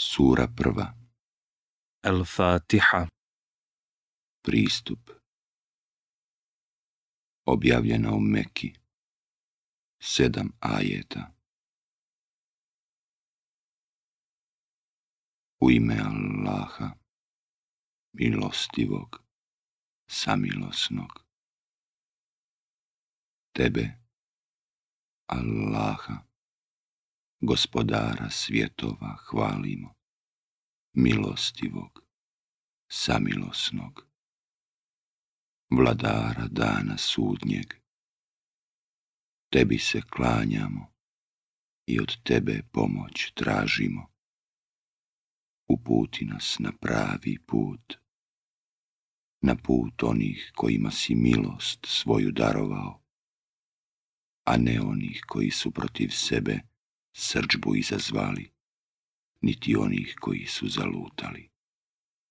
Sura prva Al-Fatiha Pristup Objavljena u Meki Sedam ajeta U ime Allaha Milostivog Samilosnog Tebe Allaha gospodara svjetova hvalimo, milostivog, samilosnog, vladara dana sudnjeg. Tebi se klanjamo i od tebe pomoć tražimo. Uputi nas na pravi put, na put onih kojima si milost svoju darovao, a ne onih koji su protiv sebe srđbu izazvali, niti onih koji su zalutali.